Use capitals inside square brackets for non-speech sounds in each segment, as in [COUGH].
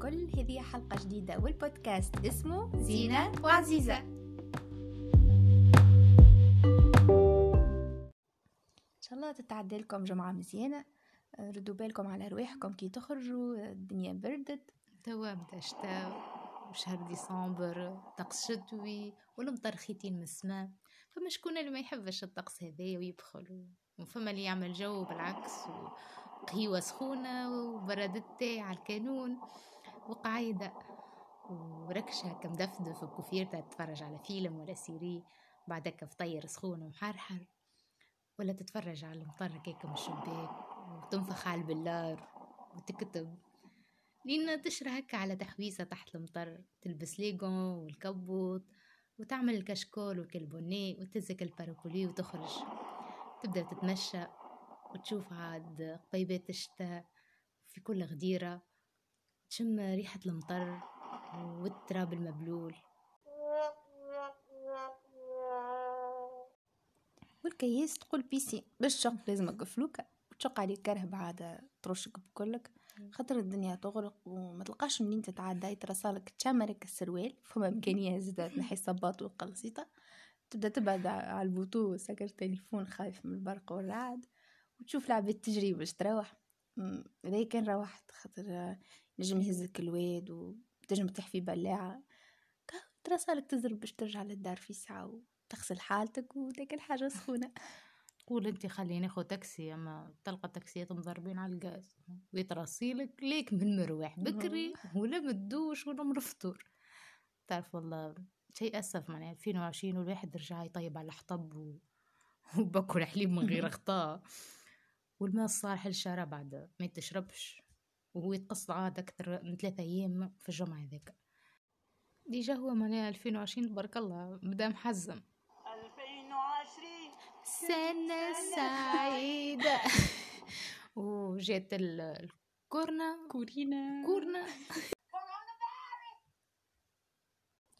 الكل. هذه حلقة جديدة والبودكاست اسمه زينة وعزيزة. إن شاء الله تتعدى لكم جمعة مزيانة. ردوا بالكم على رواحكم كي تخرجوا. الدنيا بردت. توا بدا شتاء وشهر ديسمبر طقس شتوي والمطر خيتين من السماء فما شكون اللي ما يحبش الطقس هذايا ويبخل؟ وفما اللي يعمل جو بالعكس قهيوة سخونة وبرد التاي على الكانون. وقعيدة وركشة هكا مدفدف بكوفيرتا تتفرج على فيلم ولا سيري بعدك فطير سخون ومحرحر ولا تتفرج على المطر هكاك من الشباك وتنفخ على البلار وتكتب. لين تشرى هكا على تحويسة تحت المطر تلبس ليغون والكبوت وتعمل الكشكول والكلبوني وتزك البارابولي وتخرج. تبدأ تتمشى وتشوف عاد قبيبات الشتاء في كل غديرة. تشم ريحة المطر والتراب المبلول. والكياس تقول بيسي باش تشق لازم قفلوكا وتشق عليك كرهب عادة ترشك بكلك خاطر الدنيا تغرق وما تلقاش منين تتعدى. يترسالك تشمرك السروال فما إمكانية زادة تنحي الصباط والقلصيطة تبدأ تبعد على البوتو سكر تليفون خايف من البرق والرعد وتشوف العباد تجري باش تروح. إذا كان روحت خاطر نجم يهزك الواد وتنجم تحفي بلاعة. ترسالك تزرب باش ترجع للدار في ساعة وتغسل حالتك وتاكل حاجة سخونة. [LAUGHS] تقول انت خليني ناخذ تاكسي أما تلقى تاكسيات مضربين على الغاز. ويترصيلك ليك من مروح. بكري [LAUGHS] ولا مدوش ولا من الفطور. تعرف والله شيء أسف معناها. 2020 والواحد رجع يطيب على الحطب و... [LAUGHS] وباكل حليب من غير أخطاء. والماء الصالح للشارع بعد ما يتشربش. وهو يتقص عاد أكثر من ثلاثة أيام في الجمعة هذاك. ديجا هو معناها 2020 تبارك الله بدا محزم 2020 سنة سعيدة. [LAUGHS] وجات الكورنا. كورينا. كورنا. [LAUGHS]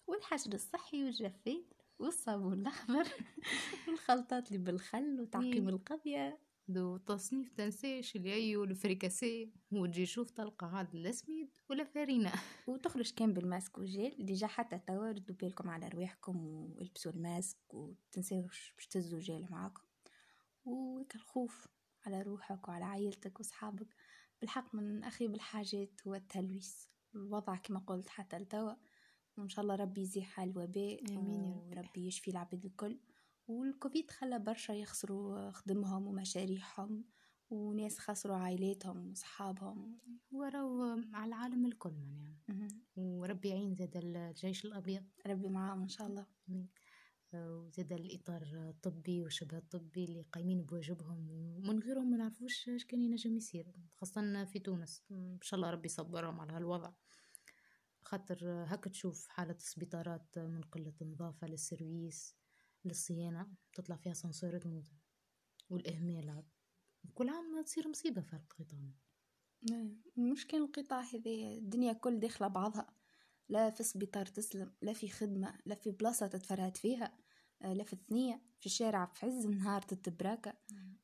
والحشر الصحي والجفاف والصابون الأحمر [LAUGHS] والخلطات اللي بالخل وتعقيم القضية. دو تصنيف تنسيش اليايو الفريكاسي وتجي شوف تلقى عاد الاسميد ولا فارينة. [LAUGHS] وتخرج كان بالماسك والجيل ديجا حتى توا ردوا بالكم على رواحكم والبسوا الماسك وتنساوش باش تهزوا جيل معاكم. وهيك الخوف على روحك وعلى عائلتك وصحابك بالحق من أخيب الحاجات هو التلويث. الوضع كما قلت حتى لتوا وإن شاء الله ربي يزيح الوباء آمين. وربي يشفي العباد الكل. والكوفيد خلى برشا يخسروا خدمهم ومشاريعهم وناس خسروا عائلاتهم وصحابهم. هو راهو على العالم الكل مهم. وربي يعين زاد الجيش الأبيض. ربي معاهم إن شاء الله. وزاد الإطار الطبي والشبه الطبي اللي قايمين بواجبهم ومن غيرهم ما نعرفوش اش كان ينجم يصير. خاصة في تونس. إن شاء الله ربي يصبرهم على هالوضع. خاطر هكا تشوف حالة السبيطارات من قلة النظافة للسيرويس للصيانة تطلع فيها سنسورة تموت. والإهمال عاد. كل عام تصير مصيبة في القطاع. نعم. المشكل القطاع هذه الدنيا كل داخلة بعضها. لا في سبيطار تسلم لا في خدمة لا في بلاصة تتفرهد فيها آه، لا في الثنية. في الشارع في عز النهار تتبراكة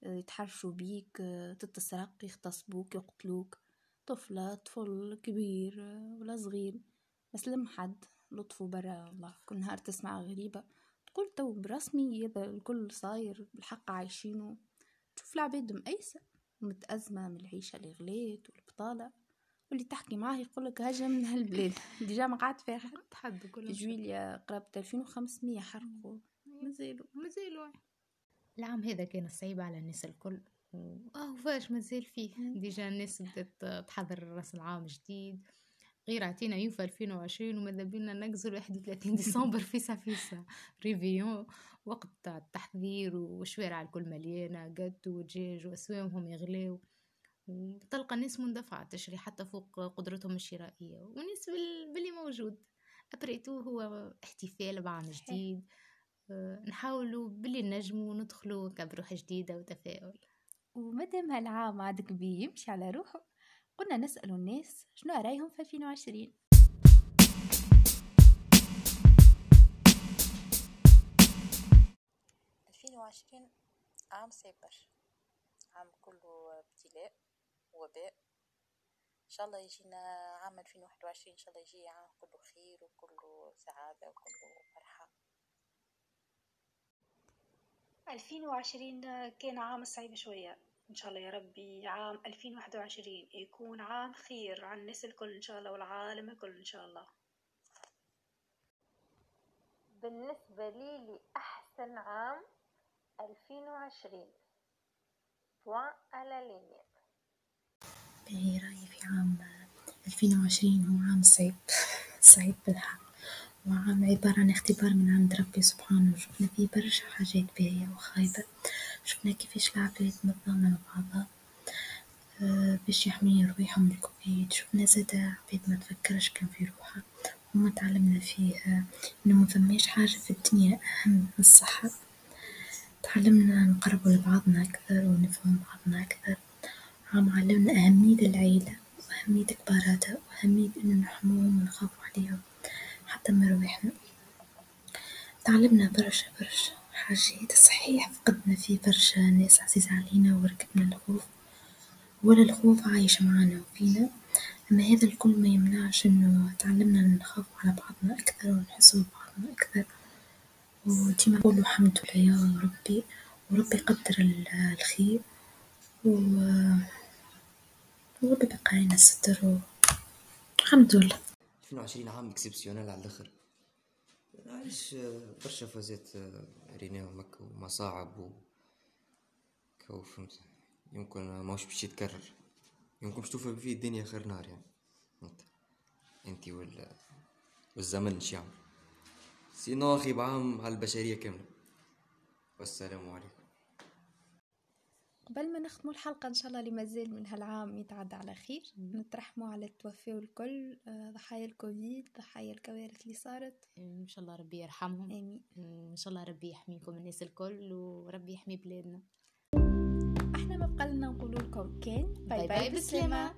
آه، يتحرشوا بيك آه، تتسرق يغتصبوك يقتلوك. طفلة طفل كبير ولا صغير. مسلم حد لطفوا برا والله كل نهار تسمع غريبة. تقول تو برسمي هذا الكل صاير بالحق عايشينه تشوف العباد مأيسة متأزمة من العيشة اللي غليت والبطالة. واللي تحكي معاه يقولك هاجم من هالبلاد. [LAUGHS] ديجا ما قعدت فيها. حد تحدوا كل جويليا قرابة 2500 حرقوا. مازالوا مازالوا العام هذا كان صعيب على الناس الكل. آه فاش مازال فيه. ديجا الناس بدات تحضر راس العام جديد. غير عطينا يوفا 2020 وماذا بينا نقزل 31 ديسمبر فيسا فيسا ريفيون وقت تاع التحضير والشوارع الكل مليانة قد ودجاج وأسوامهم يغلاو. وتلقى الناس مندفعة تشري حتى فوق قدرتهم الشرائية. والناس بال- باللي موجود. أبريتو هو احتفال بعام جديد. آه، نحاولوا باللي نجموا ندخلوا كبروح جديدة وتفاؤل. ومادام هالعام عادك بيه يمشي على روحه. قلنا نسألوا الناس شنو رأيهم في 2020 2020 عام صعيب برشا عام كله ابتلاء وباء. إن شاء الله يجينا عام 2021 إن شاء الله يجي عام كله خير وكله سعادة وكله فرحة. 2020 كان عام صعيب شوية. إن شاء الله يا ربي عام 2021 يكون عام خير على الناس الكل إن شاء الله والعالم الكل إن شاء الله. بالنسبة لي لأحسن عام 2020 بوان على لينيا باهي رأيي في عام ألفين وعشرين هو عام صعيب. [LAUGHS] صعيب بالحق. وعام عبارة عن اختبار من عند ربي سبحانه. وشفنا فيه برشا حاجات باهية وخايبة. شفنا كيفاش العباد متضامنة بعضها آه، باش يحمي رواحهم من الكوفيد. شفنا زادا عباد ما تفكرش كان في روحها وما تعلمنا فيه إنه ما فماش حاجة في الدنيا أهم من الصحة. تعلمنا نقربوا لبعضنا أكثر ونفهم بعضنا أكثر. عم علمنا أهمية العيلة وأهمية كباراتها وأهمية إنه نحموهم ونخافوا عليهم حتى من رواحنا تعلمنا برشا برشا حاجات صحيح فقدنا فيه برشا ناس عزيزة علينا وركبنا الخوف. ولا الخوف عايش معانا وفينا. أما هذا الكل ما يمنعش إنه تعلمنا نخاف على بعضنا أكثر ونحسوا ببعضنا أكثر. وديما نقولوا الحمد لله يا ربي. وربي يقدر الخير. وربي بقى علينا الستر. الحمد لله. 2020 عام اكسبسيونيل على الآخر. علاش برشا فازات ريناهم هكا ومصاعب و كو فهمت؟ يمكن ماهوش باش يتكرر. يمكن باش توفى فيه الدنيا خير نار يعني. انت أنت وال والزمن شيعمل سينو أخي بعام على البشرية كاملة. والسلام عليكم. قبل ما نختموا الحلقة إن شاء الله اللي مازال من هالعام يتعدى على خير. نترحموا على التوفي الكل آه، ضحايا الكوفيد ضحايا الكوارث اللي صارت. إن شاء الله ربي يرحمهم. آمين. إن شاء الله ربي يحميكم الناس الكل وربي يحمي بلادنا. إحنا ما بقى لنا نقول لكم كان باي باي بسلامة.